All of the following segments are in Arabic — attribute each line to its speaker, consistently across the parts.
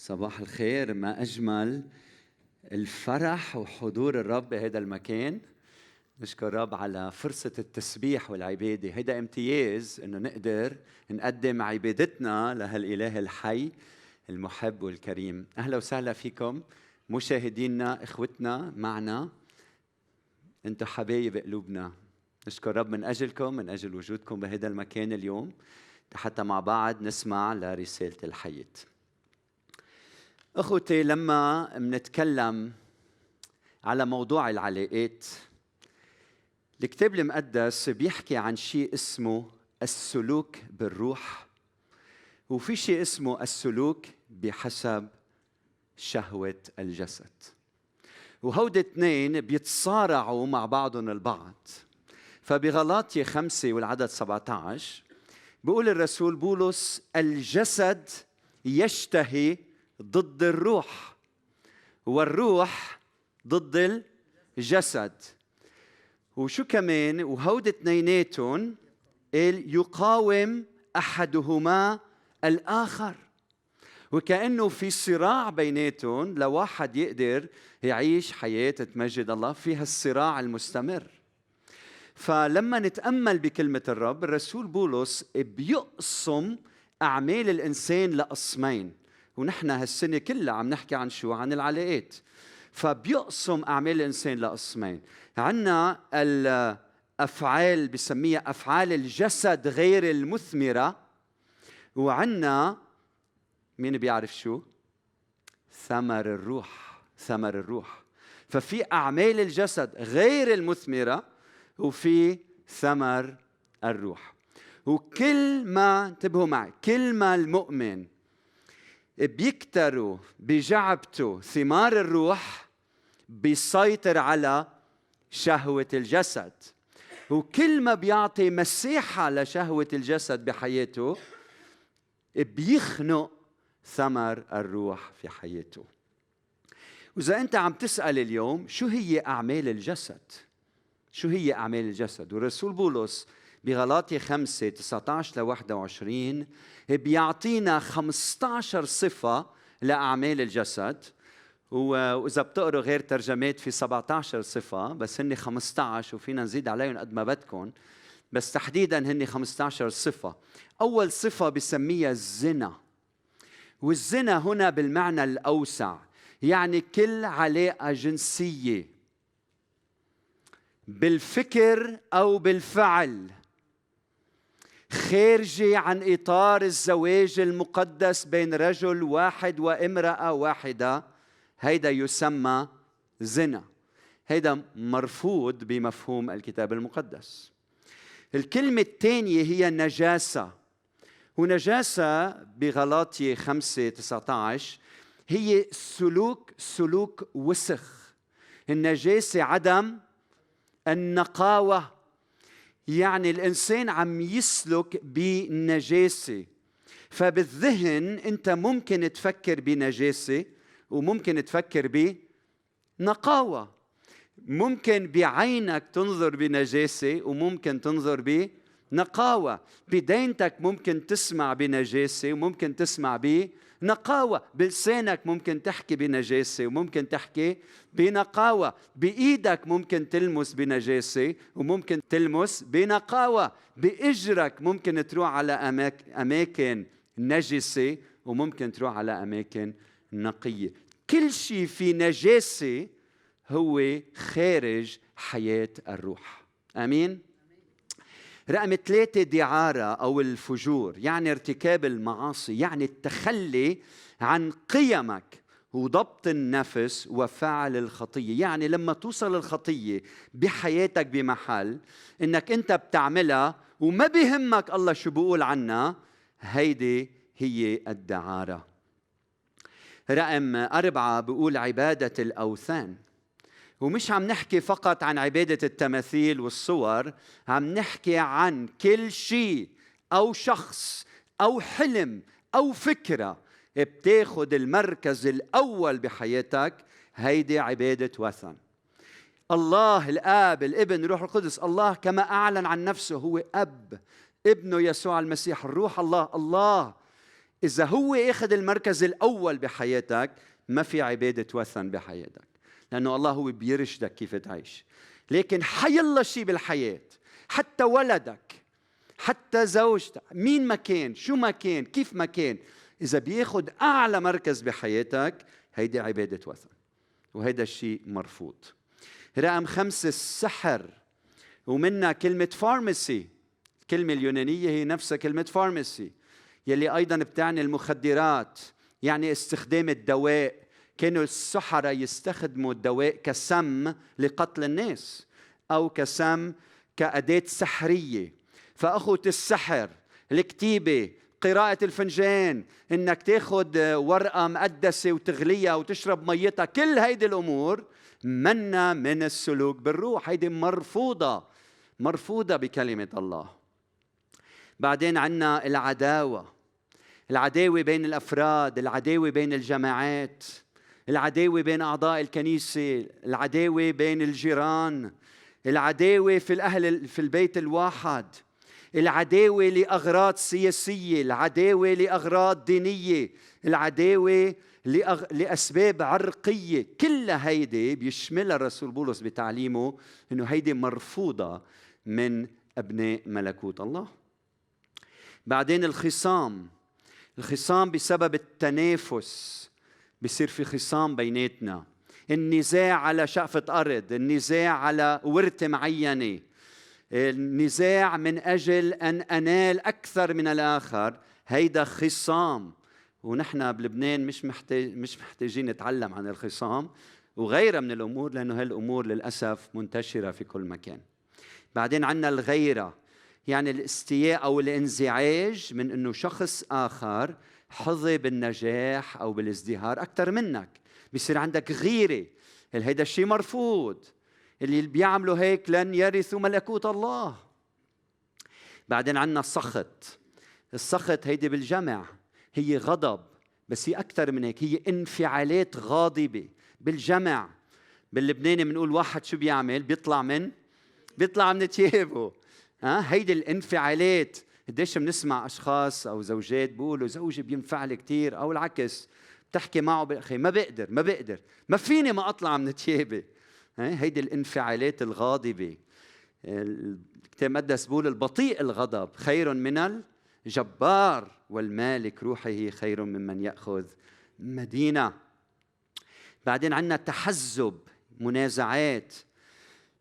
Speaker 1: صباح الخير ما أجمل الفرح وحضور الرب بهذا المكان. نشكر الرب على فرصة التسبيح والعبادة. هيدا امتياز إنه نقدر نقدم عبادتنا لهالإله الحي المحب والكريم. أهلا وسهلا فيكم مشاهدينا إخوتنا معنا. أنتم حبايب قلوبنا. نشكر الرب من أجلكم من أجل وجودكم بهذا المكان اليوم. حتى مع بعض نسمع لرسالة الحياة. أخوتي لما منتكلم على موضوع العلاقات الكتاب المقدس بيحكي عن شيء اسمه السلوك بالروح وفي شيء اسمه السلوك بحسب شهوة الجسد. وهود اثنين بيتصارعوا مع بعضهم البعض. فبغلاطية خمسة والعدد 17 بيقول الرسول بولس الجسد يشتهي ضد الروح والروح ضد الجسد. وشو كمان؟ وهود اثنيناتهم يقاوم أحدهما الآخر. وكأنه في صراع بيناتهم لواحد يقدر يعيش حياة تمجد الله فيها الصراع المستمر. فلما نتأمل بكلمة الرب الرسول بولس بيقسم أعمال الإنسان لقسمين. ونحن هالسنة كلها عم نحكي عن شو؟ عن العلاقات. فبيقسم أعمال الإنسان لقسمين. عندنا الأفعال بسميها أفعال الجسد غير المثمرة وعندنا مين بيعرف شو؟ ثمر الروح ثمر الروح. ففي أعمال الجسد غير المثمرة وفي ثمر الروح. وكل ما انتبهوا معي كل ما المؤمن بيكتروا بجعبته ثمار الروح بيسيطر على شهوة الجسد. وكل ما بيعطي مساحة لشهوة الجسد بحياته بيخنق ثمر الروح في حياته. وإذا أنت عم تسأل اليوم شو هي أعمال الجسد؟ شو هي أعمال الجسد؟ والرسول بولس بغلاطي 5 19 ل 21 بيعطينا 15 صفة لأعمال الجسد. وإذا بتقروا غير ترجمات في 17 صفة بس هن 15 وفينا نزيد عليهم قد ما بدكم. بس تحديدا هن 15 صفة. أول صفة بسميها الزنا. والزنا هنا بالمعنى الأوسع يعني كل علاقة جنسية. بالفكر أو بالفعل. خارجة عن إطار الزواج المقدس بين رجل واحد وامرأة واحدة هيدا يسمى زنا. هيدا مرفوض بمفهوم الكتاب المقدس. الكلمة الثانية هي نجاسة. ونجاسة بغلاطية 5 19 هي سلوك سلوك وسخ. النجاسة عدم النقاوة. يعني الإنسان عم يسلك بنجاسة. فبالذهن أنت ممكن تفكر بنجاسة وممكن تفكر بنقاوة. ممكن بعينك تنظر بنجاسة وممكن تنظر بنقاوة. بدينتك ممكن تسمع بنجاسة وممكن تسمع بنقاوه بلسانك ممكن تحكي بنجاسة وممكن تحكي بنقاوة. بإيدك ممكن تلمس بنجاسة وممكن تلمس بنقاوة. بإجرك ممكن تروح على أماكن نجسة وممكن تروح على أماكن نقية. كل شيء في نجاسة هو خارج حياة الروح. آمين؟ رقم ثلاثة دعارة أو الفجور يعني ارتكاب المعاصي يعني التخلي عن قيمك وضبط النفس وفعل الخطية. يعني لما توصل الخطية بحياتك بمحل إنك أنت بتعملها وما بهمك الله شو بيقول عنها هيدي هي الدعارة. رقم أربعة بيقول عبادة الأوثان. ومش عم نحكي فقط عن عبادة التماثيل والصور عم نحكي عن كل شيء أو شخص أو حلم أو فكرة. بتاخد المركز الأول بحياتك هيدي عبادة وثن. الله الآب الابن روح القدس الله كما أعلن عن نفسه هو أب ابنه يسوع المسيح الروح الله الله. إذا هو أخذ المركز الأول بحياتك ما في عبادة وثن بحياتك. لأنه الله هو بيرشدك كيف تعيش. لكن حيلا شيء بالحياة حتى ولدك حتى زوجتك مين ما كان شو ما كان كيف ما كان إذا بياخذ أعلى مركز بحياتك هيدي عبادة وثن وهيدا الشيء مرفوض. رقم خمسة السحر ومنها كلمة pharmacy الكلمة اليونانية هي نفسها كلمة pharmacy يلي أيضا بتعني المخدرات يعني استخدام الدواء. كانوا السحرة يستخدموا الدواء كسم لقتل الناس أو كسم كأداة سحرية. فأخوة السحر الكتيبة قراءة الفنجان إنك تاخذ ورقة مقدسة وتغليها وتشرب ميتها كل هيدي الأمور منا من السلوك بالروح. هيدي مرفوضة مرفوضة بكلمة الله. بعدين عنا العداوة العداوة بين الأفراد العداوة بين الجماعات. العداوة بين أعضاء الكنيسة العداوة بين الجيران العداوة في الأهل في البيت الواحد العداوة لأغراض سياسية العداوة لأغراض دينية العداوة لأغ... لأسباب عرقية. كل هيدي بيشملها الرسول بولس بتعليمه أنه هيدي مرفوضة من أبناء ملكوت الله. بعدين الخصام الخصام بسبب التنافس. بصير في خصام بيناتنا. النزاع على شقفة أرض النزاع على ورثة معينة. النزاع من أجل أن أنال أكثر من الآخر هيدا خصام. ونحن بلبنان مش محتاج مش محتاجين نتعلم عن الخصام وغيرها من الأمور لأنه هالأمور للأسف منتشرة في كل مكان. بعدين عندنا الغيرة يعني الاستياء أو الانزعاج من إنه شخص آخر حظي بالنجاح أو بالازدهار أكثر منك، بصير عندك غيرة، هيدا الشيء مرفوض. اللي بيعملوا هيك لن يرثوا ملكوت الله. بعدين عندنا السخط. السخط هيدي بالجمع. هي غضب. بس هي أكثر من هيك. هي انفعالات غاضبة. بالجمع. باللبناني بنقول واحد شو بيعمل؟ بيطلع من؟ بيطلع من ثيابه. ها؟ هيدي الانفعالات. قديش بنسمع أشخاص أو زوجات بيقولوا زوجي بينفعل كثير أو العكس بتحكي معه بالاخي ما بقدر ما بقدر ما فيني ما أطلع من ثيابي هيدي الانفعالات الغاضبة. الكتاب المقدس بيقول البطيء الغضب خير من الجبار والمالك روحه خير ممن يأخذ مدينة. بعدين عندنا تحزب منازعات.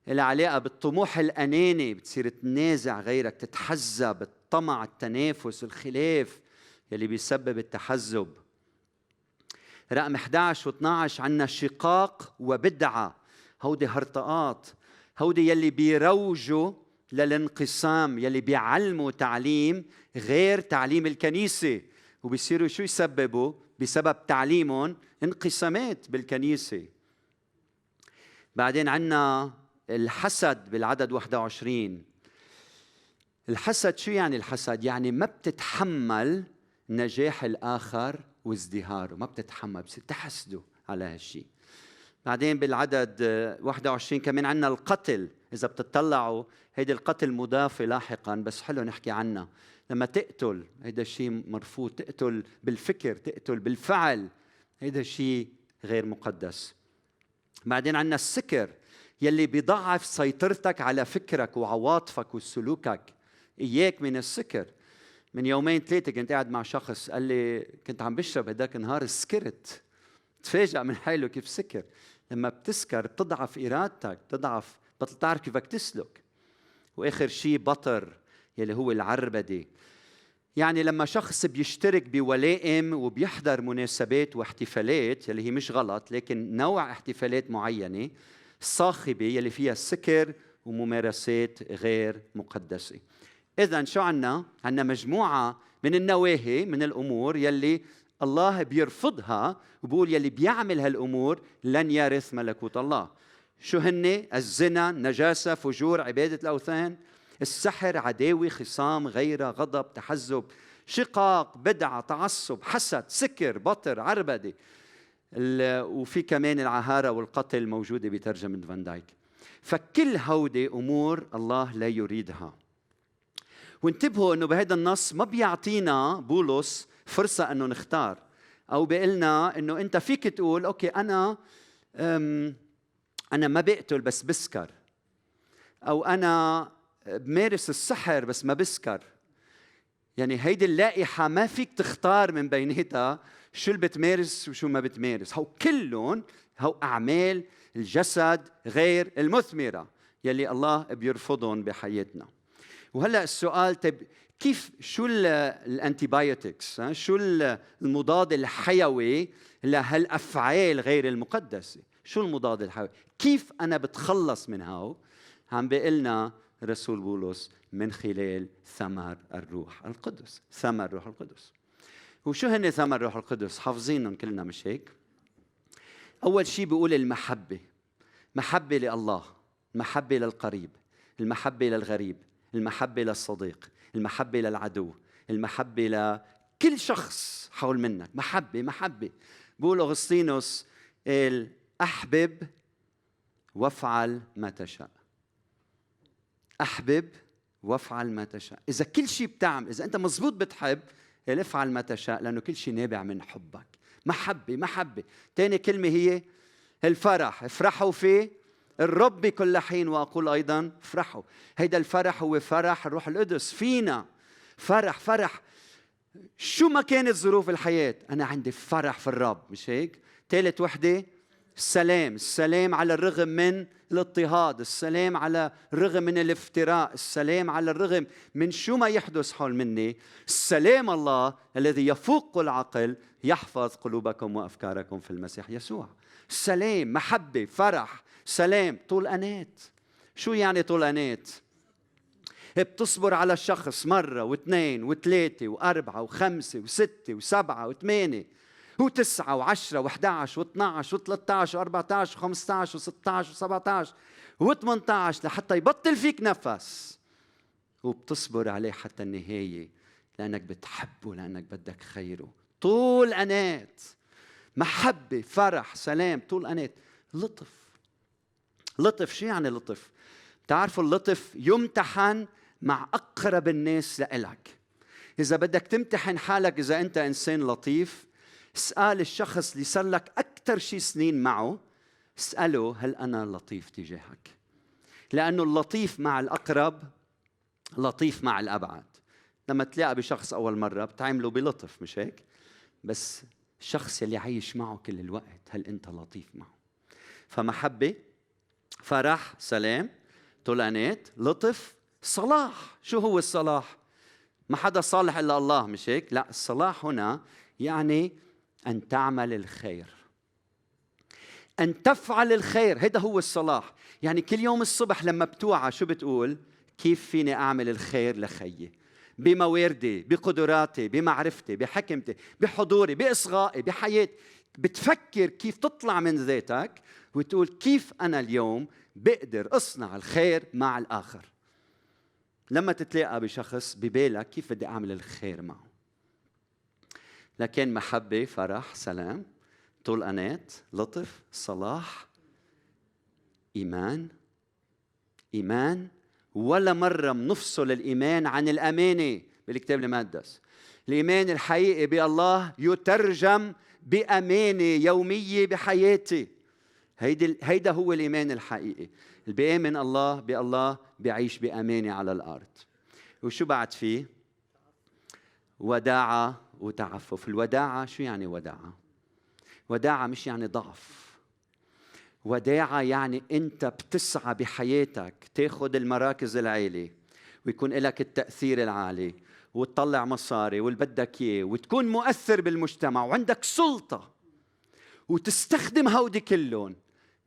Speaker 1: العلاقة بالطموح الأناني بتصير تنازع غيرك تتحزب الطمع التنافس الخلاف يلي بيسبب التحزب. رقم 11 و12 عندنا شقاق وبدعة. هودي هرطقات هودي يلي بيروجوا للانقسام يلي بيعلموا تعليم غير تعليم الكنيسة. وبيصيروا شو يسببوا؟ بسبب تعليمهم انقسامات بالكنيسة. بعدين عندنا الحسد بالعدد 21 الحسد شو يعني الحسد؟ يعني ما بتتحمل نجاح الآخر وازدهاره ما بتتحمل بصير تحسده على هالشيء بعدين بالعدد 21 كمان عندنا القتل. إذا بتطلعوا هيدي القتل مضافة لاحقا بس حلو نحكي عنها. لما تقتل هيدا الشيء مرفوض. تقتل بالفكر تقتل بالفعل هيدا الشيء غير مقدس. بعدين عندنا السكر يلي بيضعف سيطرتك على فكرك وعواطفك وسلوكك. إياك من السكر. من يومين ثلاثة كنت قاعد مع شخص قال لي كنت عم بشرب هداك النهار سكرت. تفاجأ من حاله كيف سكر. لما بتسكر بتضعف إرادتك بتضعف بطل تعرف كيفك تسلك. وآخر شيء بطر يلي هو العربدة. يعني لما شخص بيشترك بولائم وبيحضر مناسبات واحتفالات يلي هي مش غلط لكن نوع احتفالات معينة صاخبة يلي فيها سكر وممارسات غير مقدسة. اذا شو عنا؟ عنا مجموعة من النواهي من الأمور يلي الله بيرفضها وبقول يلي بيعمل هالأمور لن يرث ملكوت الله. شو هن الزنا نجاسه فجور عبادة الأوثان السحر عداوة خصام غيرة غضب تحزب شقاق بدعة تعصب حسد سكر بطر عربدة. وفي كمان العهارة والقتل موجودة بترجمة فان دايك. فكل هودي أمور الله لا يريدها. وانتبهوا إنه بهذا النص ما بيعطينا بولس فرصة إنه نختار. أو بيقلنا إنه أنت فيك تقول okay أنا أنا ما بقتل بس بسكر. أو أنا بمارس السحر بس ما بسكر. يعني هيدي اللائحة ما فيك تختار من بيناتها شو اللي بتمارس وشو ما بتمارس. هو كلهم هو أعمال الجسد غير المثمرة يلي الله بيرفضهم بحياتنا. وهلأ السؤال طيب كيف شو ال antibiotics شو المضاد الحيوي لهالأفعال غير المقدسة؟ شو المضاد الحيوي؟ كيف أنا بتخلص من هاو؟ عم بيقلنا رسول بولس من خلال ثمر الروح القدس ثمر الروح القدس. وشو هن ثمر الروح القدس؟ حافظينهم كلنا مش هيك؟ أول شيء بيقول المحبة محبة لله المحبه للقريب المحبة للغريب. المحبة للصديق المحبة للعدو المحبة لكل شخص حول منك. محبة محبة. بقول أغسطينوس أحبب وافعل ما تشاء. أحبب وافعل ما تشاء. إذا كل شيء بتعمل إذا أنت مزبوط بتحب افعل ما تشاء لأنه كل شيء نابع من حبك. محبة محبة. ثاني كلمة هي الفرح. افرحوا فيه الرب كل حين وأقول أيضا افرحوا هيدا الفرح هو فرح الروح القدس. فينا فرح فرح. شو ما كانت ظروف الحياة؟ أنا عندي فرح في الرب مش هيك؟ ثالث وحدة السلام. السلام على الرغم من الاضطهاد السلام على الرغم من الافتراء السلام على الرغم من شو ما يحدث حول مني. السلام الله الذي يفوق العقل يحفظ قلوبكم وأفكاركم في المسيح يسوع. سلام محبة فرح. سلام طول انات شو يعني طول انات بتصبر على الشخص مرة واثنين وثلاثة وأربعة وخمسة وستة وسبعة وثمانية وتسعة وعشرة وأحد عشر واثنى عشر وثلاثة عشر وأربعة عشر وخمسة عشر وستة عشر وسبعة عشر وثمانية عشر لحتى يبطل فيك نفس. وبتصبر عليه حتى النهاية لأنك بتحبه لأنك بدك خيره. طول أنات محبة فرح سلام طول أنات لطف. لطف شو يعني لطف. بتعرفوا اللطف يمتحن مع أقرب الناس لإلك. إذا بدك تمتحن حالك إذا أنت إنسان لطيف اسأل الشخص اللي صار لك أكثر شيء سنين معه اسأله هل أنا لطيف تجاهك؟ لأنه اللطيف مع الأقرب لطيف مع الأبعد. لما تلاقى بشخص أول مرة بتعامله بلطف مش هيك؟ بس الشخص اللي عايش معه كل الوقت هل أنت لطيف معه؟ فمحبة فرح سلام. طلانات لطف صلاح. شو هو الصلاح؟ ما حدا صالح إلا الله مش هيك؟ لا الصلاح هنا يعني أن تعمل الخير. أن تفعل الخير هذا هو الصلاح. يعني كل يوم الصبح لما بتوعى شو بتقول؟ كيف فيني أعمل الخير لخيي؟ بمواردي بقدراتي بمعرفتي بحكمتي بحضوري بإصغائي بحياتي. بتفكر كيف تطلع من ذاتك وتقول كيف أنا اليوم بقدر أصنع الخير مع الآخر. لما تتلاقى بشخص ببالك كيف بدي أعمل الخير معه. لكن محبة فرح سلام طول أنات لطف صلاح إيمان إيمان ولا مرة بنفصل الإيمان عن الأمانة بالكتاب المقدس. الإيمان الحقيقي بالله يترجم بأمانة يومية بحياتي. هيدا هيدا هو الإيمان الحقيقي. اللي بيآمن الله بالله بيعيش بأمانة على الأرض. وشو بعد فيه وداعة وتعفف. الوداعة شو يعني وداعة؟ وداعة مش يعني ضعف. وداعة يعني أنت بتسعى بحياتك تاخذ المراكز العالية ويكون لك التأثير العالي. وتطلع مصاري واللي بدك اياه وتكون مؤثر بالمجتمع وعندك سلطة وتستخدم هودي كلهم.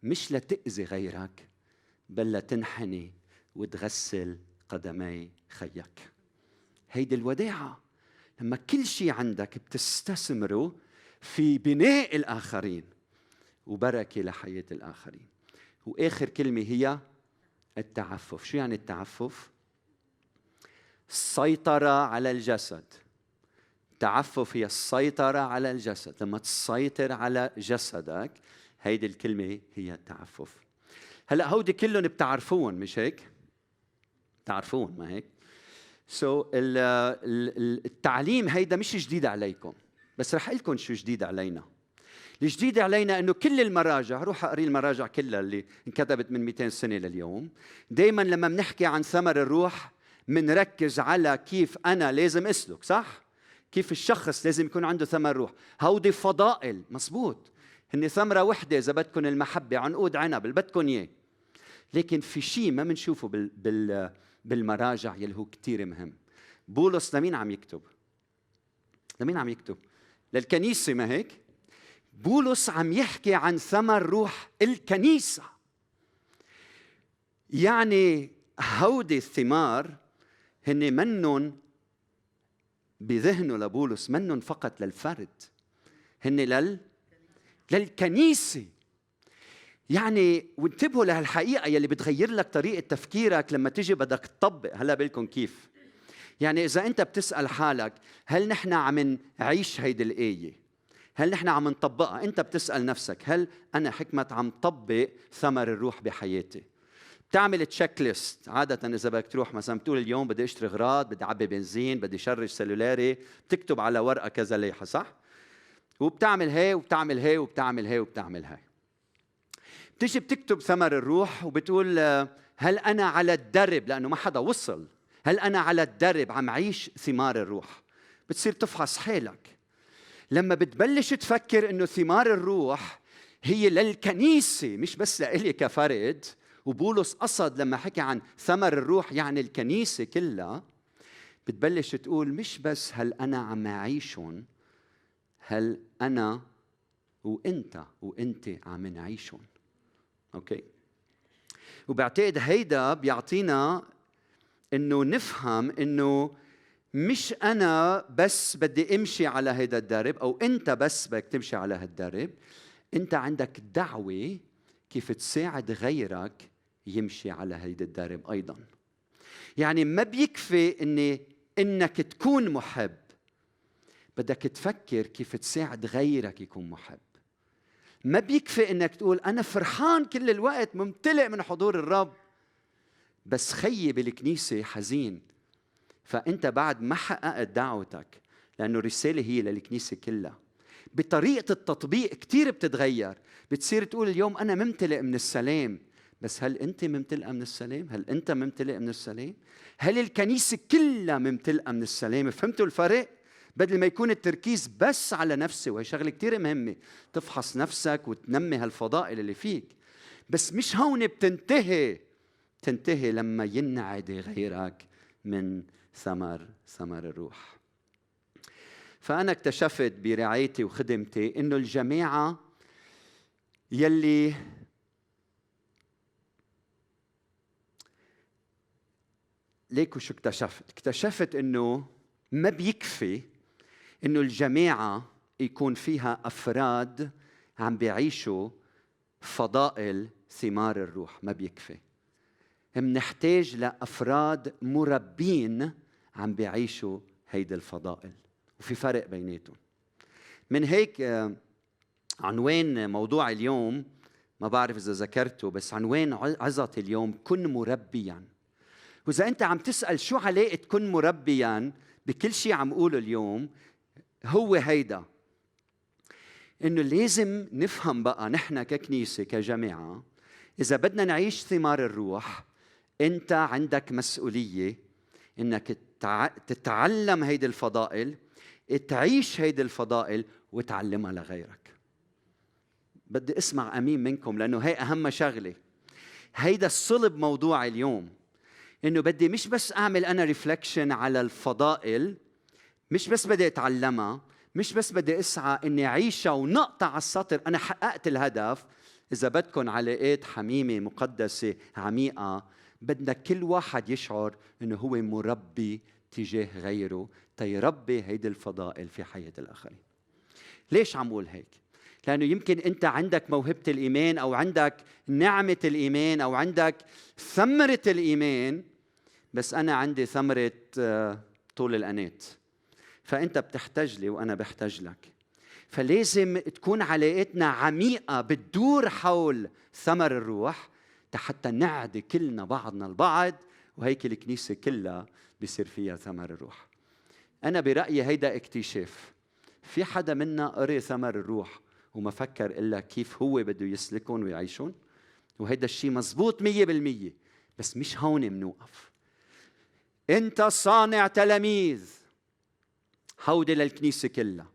Speaker 1: مش لتأذي غيرك بل لتنحني وتغسل قدمي خيك. هيدي الوداعة لما كل شيء عندك بتستثمره في بناء الآخرين وبركة لحياة الآخرين. وآخر كلمة هي التعفف. شو يعني التعفف؟ السيطرة على الجسد. التعفف هي السيطرة على الجسد. لما تسيطر على جسدك هيدي الكلمة هي التعفف. هلأ هودي كلهم بتعرفون مش هيك؟ بتعرفون ما هيك؟ سو so, التعليم هيدا مش جديد عليكم. بس رح لكم شو جديد علينا. الجديد علينا إنه كل المراجع روح أقري المراجع كلها اللي انكتبت من 200 سنة لليوم. دائما لما بنحكي عن ثمر الروح بنركز على كيف أنا لازم أسلك صح كيف الشخص لازم يكون عنده ثمر روح هودي فضائل مزبوط هن ثمرة وحدة إذا بدكم المحبة عنقود عنب اللي بدكم إياه لكن في شيء ما بنشوفه بال بال بالمراجع يلي هو كثير مهم بولس لمين عم يكتب؟ لمين عم يكتب؟ للكنيسة ما هيك؟ بولس عم يحكي عن ثمر روح الكنيسة يعني هودي الثمار هن منن بذهنه لبولس منن فقط للفرد. هن لل للكنيسة. يعني وانتبهوا لهالحقيقة يلي بتغير لك طريقة تفكيرك لما تيجي بدك تطبق. هلا بالكم كيف. يعني إذا أنت بتسأل حالك هل نحن عم نعيش هيدي الآية؟ هل نحن عم نطبقها؟ أنت بتسأل نفسك هل أنا حكمه عم طبق ثمر الروح بحياتي؟ بتعمل تشيك ليست عادة إذا بدك تروح مثلا بتقول اليوم بدي أشتري أغراض بدي أعبي بنزين بدي شرج سلولاري بتكتب على ورقة كذا ليحة صح؟ وبتعمل هي وبتعمل هي وبتعمل هي وبتعمل هي بتيجي بتكتب ثمر الروح وبتقول هل أنا على الدرب؟ لأنه ما حدا وصل. هل أنا على الدرب؟ عم عيش ثمار الروح. بتصير تفحص حالك لما بتبلش تفكر إنه ثمار الروح هي للكنيسة مش بس لإلي كفرد وبولس قصد لما حكى عن ثمر الروح يعني الكنيسة كلها بتبلش تقول مش بس هل أنا عم أعيشهم هل أنا وإنت وانت عم نعيشهم. أوكي؟ وبعتقد هيدا بيعطينا إنه نفهم إنه مش أنا بس بدي أمشي على هيدا الدرب أو إنت بس بدك تمشي على هالدرب. إنت عندك دعوة كيف تساعد غيرك يمشي على هيدا الدرب أيضا. يعني ما بيكفي إني إنك تكون محب بدك تفكر كيف تساعد غيرك يكون محب. ما بيكفي إنك تقول أنا فرحان كل الوقت ممتلئ من حضور الرب. بس خيي بالكنيسة حزين فأنت بعد ما حققت دعوتك لأنه الرساله هي للكنيسة كلها. بطريقة التطبيق كثير بتتغير. بتصير تقول اليوم أنا ممتلئ من السلام. بس هل أنت ممتلئة من السلام؟ هل أنت ممتلئ من السلام؟ هل الكنيسة كلها ممتلئة من السلام؟ فهمتوا الفرق؟ بدل ما يكون التركيز بس على نفسي وهي شغلة كثير مهمة تفحص نفسك وتنمي هالفضائل اللي فيك. بس مش هون بتنتهي. تنتهي لما ينعدي غيرك من ثمر ثمر الروح. فأنا اكتشفت برعايتي وخدمتي إنه الجماعة يلي ليكو شو اكتشفت؟ اكتشفت إنه ما بيكفي إنه الجماعة يكون فيها أفراد عم بيعيشوا فضائل ثمار الروح ما بيكفي. منحتاج لأفراد مربين عم بيعيشوا هيدي الفضائل وفي فرق بيناتهم. من هيك آه، عنوان موضوع اليوم ما بعرف إذا ذكرته بس عنوان عظتي اليوم كن مربيا. وإذا أنت عم تسأل شو علاقة كن مربيا بكل شيء عم اقوله اليوم هو هيدا. إنه لازم نفهم بقى نحن ككنيسة كجماعة إذا بدنا نعيش ثمار الروح أنت عندك مسؤولية إنك تتعلم هيدي الفضائل تعيش هيدي الفضائل وتعلمها لغيرك. بدي أسمع أمين منكم لأنه هي أهم شغلة. هيدا الصلب موضوع اليوم. إنه بدي مش بس أعمل أنا ريفلكشن على الفضائل مش بس بدي أتعلمها مش بس بدي أسعى إني أعيشها ونقطع على السطر أنا حققت الهدف. إذا بدكم علاقات حميمة مقدسة عميقة بدنا كل واحد يشعر إنه هو مربي تجاه غيره. تيربي هيدي الفضائل في حياة الآخرين. ليش عم أقول هيك؟ لأنه يمكن أنت عندك موهبة الإيمان أو عندك نعمة الإيمان أو عندك ثمرة الإيمان بس أنا عندي ثمرة آه، طول الانات فأنت بتحتاج لي وأنا بحتاج لك. فلازم تكون علاقتنا عميقة بتدور حول ثمر الروح حتى نعدي كلنا بعضنا البعض وهيك الكنيسة كلها بيصير فيها ثمر الروح. أنا برأيي هيدا اكتشاف. في حدا منا قري ثمر الروح وما فكر إلا كيف هو بده يسلكهم ويعيشون وهيدا الشيء مزبوط مية بالمية. بس مش هون منوقف انت صانع تلاميذ. هودي للكنيسة كلها.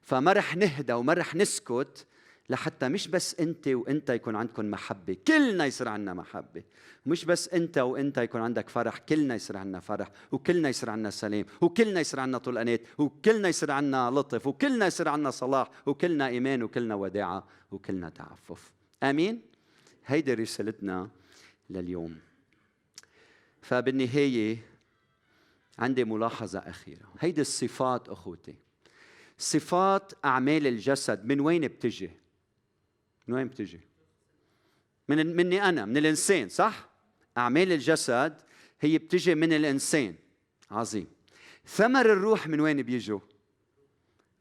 Speaker 1: فما رح نهدى وما رح نسكت لحتى مش بس انت وانت يكون عندكم محبة. كلنا يصير عندنا محبة. مش بس انت وانت يكون عندك فرح. كلنا يصير عندنا فرح. وكلنا يصير عندنا سلام. وكلنا يصير عندنا طول وكلنا يصير عندنا لطف. وكلنا يصير عندنا صلاح. وكلنا إيمان. وكلنا وداعة. وكلنا تعفف. آمين؟ هيدي رسالتنا لليوم. فبالنهاية عندي ملاحظة أخيرة هيدي الصفات أخوتي صفات أعمال الجسد من وين بتجي من وين بتجي؟ من مني أنا من الإنسان صح؟ أعمال الجسد هي بتجي من الإنسان عظيم ثمر الروح من وين بيجوا؟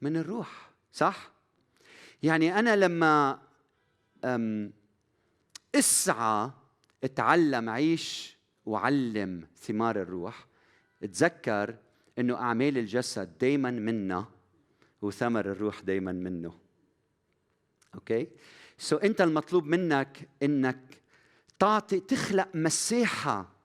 Speaker 1: من الروح صح؟ يعني أنا لما أسعى أتعلم عيش وعلم ثمار الروح اتذكر إنه أعمال الجسد دائما منا وثمر الروح دائما منه. okay؟ so أنت المطلوب منك إنك تعطي تخلق مساحة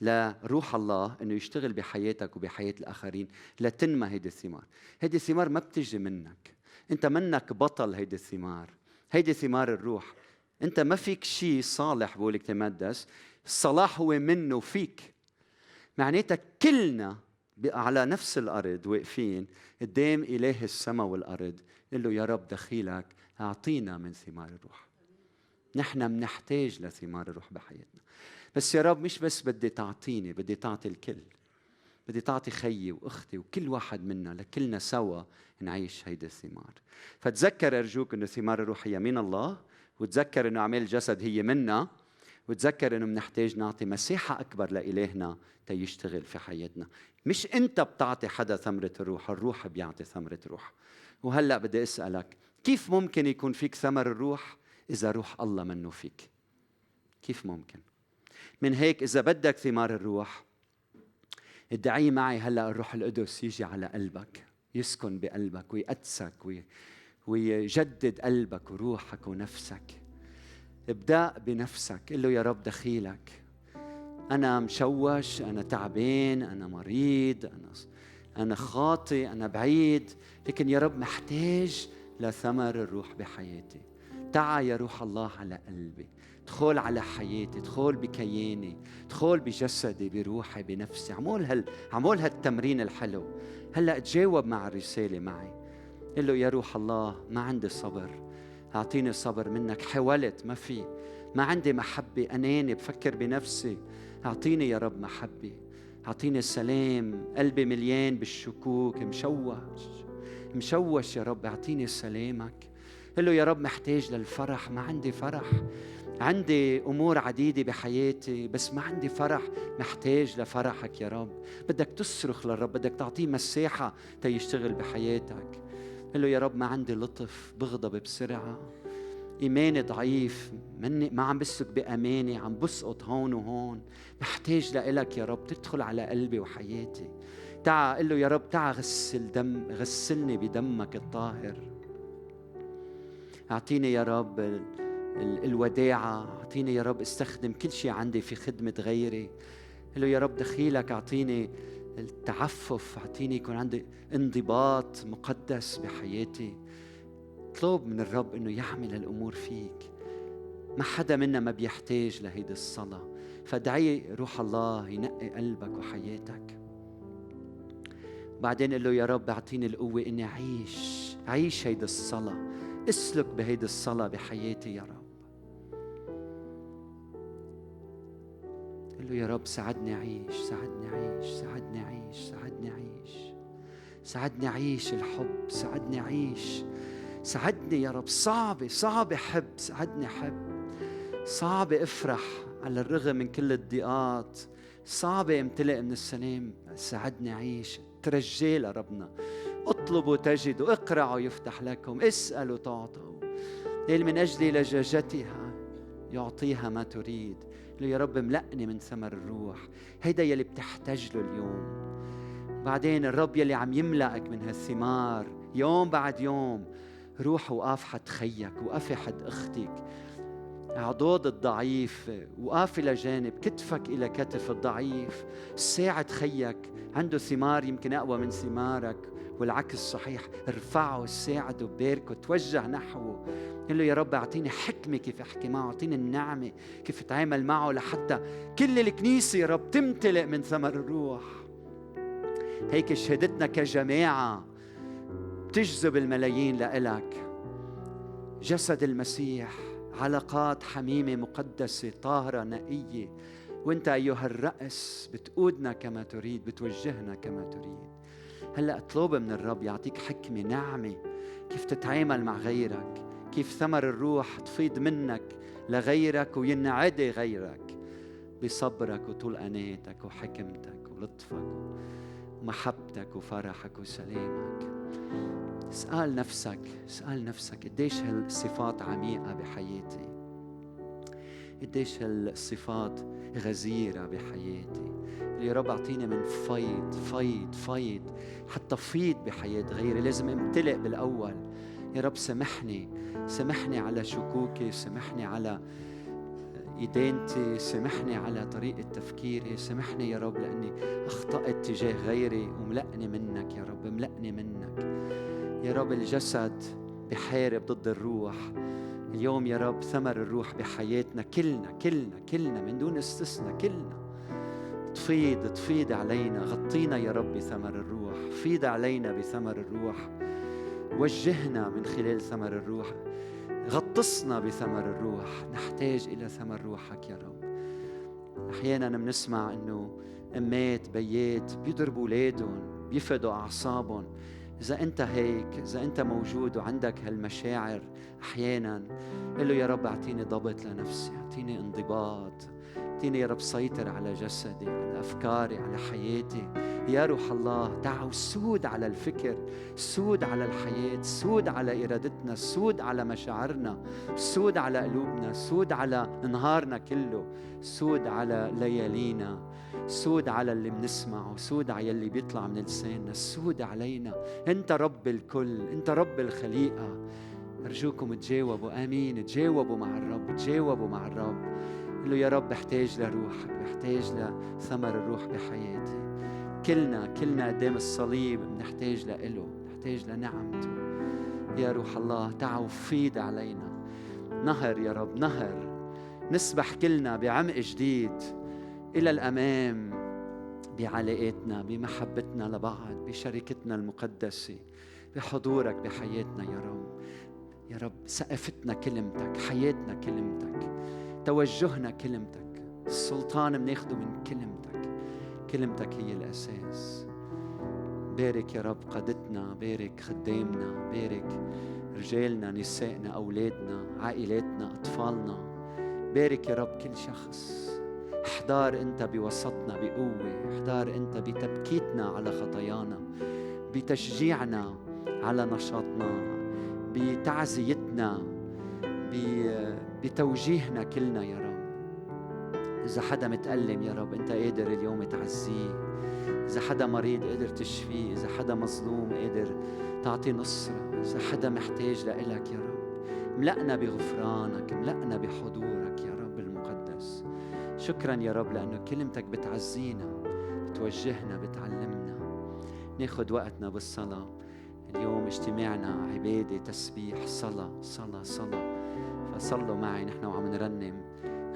Speaker 1: لروح الله إنه يشتغل بحياتك وبحياة الآخرين لتنمى هيدي الثمار. هيدي الثمار ما بتجي منك. أنت منك بطل هيدي الثمار. هيدي ثمار الروح. أنت ما فيك شيء صالح بقول تمدس. الصلاح هو منه فيك معناتها كلنا على نفس الأرض واقفين قدام إله السماء والأرض. قل له يا رب دخيلك أعطينا من ثمار الروح. نحن بنحتاج لثمار الروح بحياتنا. بس يا رب مش بس بدي تعطيني بدي تعطي الكل. بدي تعطي خيي وأختي وكل واحد منا لكلنا سوا نعيش هيدي الثمار. فتذكر أرجوك إنه ثمار الروح هي من الله وتذكر إنه أعمال الجسد هي منا. وتذكر إنه بنحتاج نعطي مساحة أكبر لإلهنا تيشتغل في حياتنا. مش أنت بتعطي حدا ثمرة الروح الروح بيعطي ثمرة روح وهلأ بدي أسألك كيف ممكن يكون فيك ثمر الروح إذا روح الله منه فيك؟ كيف ممكن؟ من هيك إذا بدك ثمار الروح ادعي معي هلأ الروح القدس يجي على قلبك يسكن بقلبك ويقدسك ويجدد قلبك وروحك ونفسك. ابدأ بنفسك قل له يا رب دخيلك. أنا مشوش أنا تعبان أنا مريض أنا أنا خاطئ أنا بعيد لكن يا رب محتاج لثمر الروح بحياتي. تعا يا روح الله على قلبي. ادخل على حياتي ادخل بكياني ادخل بجسدي بروحي بنفسي. عمول هال عمول هالتمرين الحلو. هلأ تجاوب مع الرسالة معي. قل له يا روح الله ما عندي صبر. أعطيني صبر منك. حاولت ما في. ما عندي محبة. اناني بفكر بنفسي. أعطيني يا رب محبة. أعطيني سلام قلبي مليان بالشكوك. مشوش. مشوش يا رب. أعطيني سلامك. قل له يا رب محتاج للفرح. ما عندي فرح. عندي أمور عديدة بحياتي بس ما عندي فرح. محتاج لفرحك يا رب. بدك تصرخ للرب. بدك تعطيه مساحة تيشتغل بحياتك. قل له يا رب ما عندي لطف بغضب بسرعة. إيماني ضعيف. مني ما عم بسلك بامانه عم بسقط هون وهون. محتاج لإلك يا رب. تدخل على قلبي وحياتي. تعا قل له يا رب تعا غسل دم غسلني بدمك الطاهر. أعطيني يا رب الوداعة. أعطيني يا رب استخدم كل شيء عندي في خدمة غيري. قل له يا رب دخيلك أعطيني التعفف أعطيني يكون عندي انضباط مقدس بحياتي. اطلب من الرب إنه يعمل الأمور فيك. ما حدا منا ما بيحتاج لهيدي الصلاة. فادعي روح الله ينقي قلبك وحياتك. بعدين قل له يا رب أعطيني القوة إني أعيش عيش هيدي الصلاة. اسلك بهيدي الصلاة بحياتي يا رب. له يا رب ساعدني أعيش ساعدني أعيش ساعدني أعيش ساعدني أعيش. ساعدني أعيش الحب ساعدني أعيش. ساعدني يا رب صعب صعب احب ساعدني احب صعب افرح على الرغم من كل الضيقات. صعب امتلئ من السلام. ساعدني أعيش. ترجي لربنا. اطلبوا تجدوا اقرعوا يفتح لكم. اسألوا تعطوا قال من أجل لجاجتها يعطيها ما تريد. له يا رب ملأني من ثمر الروح. هيدا يلي بتحتاج له اليوم. بعدين الرب يلي عم يملأك من هالثمار يوم بعد يوم روح وقاف حد خيك وقفي حد أختك. عضود الضعيف وقافي لجانب كتفك إلى كتف الضعيف. ساعد خيك عنده ثمار يمكن أقوى من ثمارك والعكس صحيح. ارفعه ساعده باركه توجه نحوه. قل له يا رب أعطيني حكمه كيف أحكي معه أعطيني النعمة كيف أتعامل معه لحتى كل الكنيسة يا رب تمتلئ من ثمر الروح. هيك شهادتنا كجماعة تجذب الملايين لإلك. جسد المسيح علاقات حميمة مقدسة طاهرة نقية. وأنت أيها الرأس بتقودنا كما تريد بتوجهنا كما تريد. هلأ اطلب من الرب يعطيك حكمة نعمة كيف تتعامل مع غيرك. كيف ثمر الروح تفيض منك لغيرك وينعدي غيرك. بصبرك وطول أناتك وحكمتك ولطفك ومحبتك وفرحك وسلامك. اسأل نفسك اسأل نفسك قديش هالصفات عميقة بحياتي؟ قديش هالصفات غزيرة بحياتي؟ يا رب أعطيني من فيض فيض فيض. حتى فيض بحياة غيري لازم امتلئ بالأول. يا رب سامحني سامحني على شكوكي سامحني على إدانتي سامحني على طريقة تفكيري سامحني يا رب لأني أخطأت تجاه غيري وملأني منك يا رب ملأني منك. يا رب الجسد بحارب ضد الروح. اليوم يا رب ثمر الروح بحياتنا كلنا كلنا كلنا من دون استثناء كلنا. تفيض تفيض علينا غطينا يا رب بثمر الروح فيض علينا بثمر الروح. وجهنا من خلال ثمر الروح. غطسنا بثمر الروح. نحتاج إلى ثمر روحك يا رب. أحيانا بنسمع أنه أمات بيات بيضربوا أولادهم بيفقدوا أعصابهم. إذا أنت هيك إذا أنت موجود وعندك هالمشاعر أحيانا قل له يا رب أعطيني ضبط لنفسي أعطيني انضباط. أعطيني يا رب سيطر على جسدي على أفكاري على حياتي. يا روح الله تعوا سود على الفكر سود على الحياة سود على إرادتنا سود على مشاعرنا سود على قلوبنا سود على نهارنا كله سود على ليالينا سود على اللي بنسمعه سود على اللي بيطلع من لساننا سود علينا. أنت رب الكل أنت رب الخليقة. أرجوكم تجاوبوا آمين. تجاوبوا مع الرب تجاوبوا مع الرب. قل له يا رب بحتاج لروحك بحتاج لثمر الروح بحياتي. كلنا كلنا قدام الصليب بنحتاج لإله نحتاج لنعمته. يا روح الله تعوا فيد علينا. نهر يا رب نهر. نسبح كلنا بعمق جديد إلى الأمام بعلاقاتنا بمحبتنا لبعض بشركتنا المقدسة بحضورك بحياتنا يا رب. يا رب سقفتنا كلمتك حياتنا كلمتك. توجهنا كلمتك. السلطان بناخده من كلمتك. كلمتك هي الأساس. بارك يا رب قادتنا بارك خدامنا بارك رجالنا نسائنا أولادنا عائلاتنا أطفالنا. بارك يا رب كل شخص. احضار أنت بوسطنا بقوة. احضار أنت بتبكيتنا على خطايانا. بتشجيعنا على نشاطنا. بتعزيتنا. بتوجيهنا كلنا يا رب. إذا حدا متألم يا رب أنت قادر اليوم تعزيه. إذا حدا مريض قادر تشفيه. إذا حدا مظلوم قادر تعطي نصرة. إذا حدا محتاج لإلك يا رب. ملأنا بغفرانك ملأنا بحضورك يا رب المقدس. شكرا يا رب لأنه كلمتك بتعزينا بتوجهنا بتعلمنا. ناخد وقتنا بالصلاة. اليوم اجتماعنا عبادة تسبيح صلاة صلاة صلاة. فصلوا معي نحن وعم نرنم.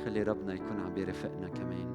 Speaker 1: خلي ربنا يكون عم بيرافقنا كمان.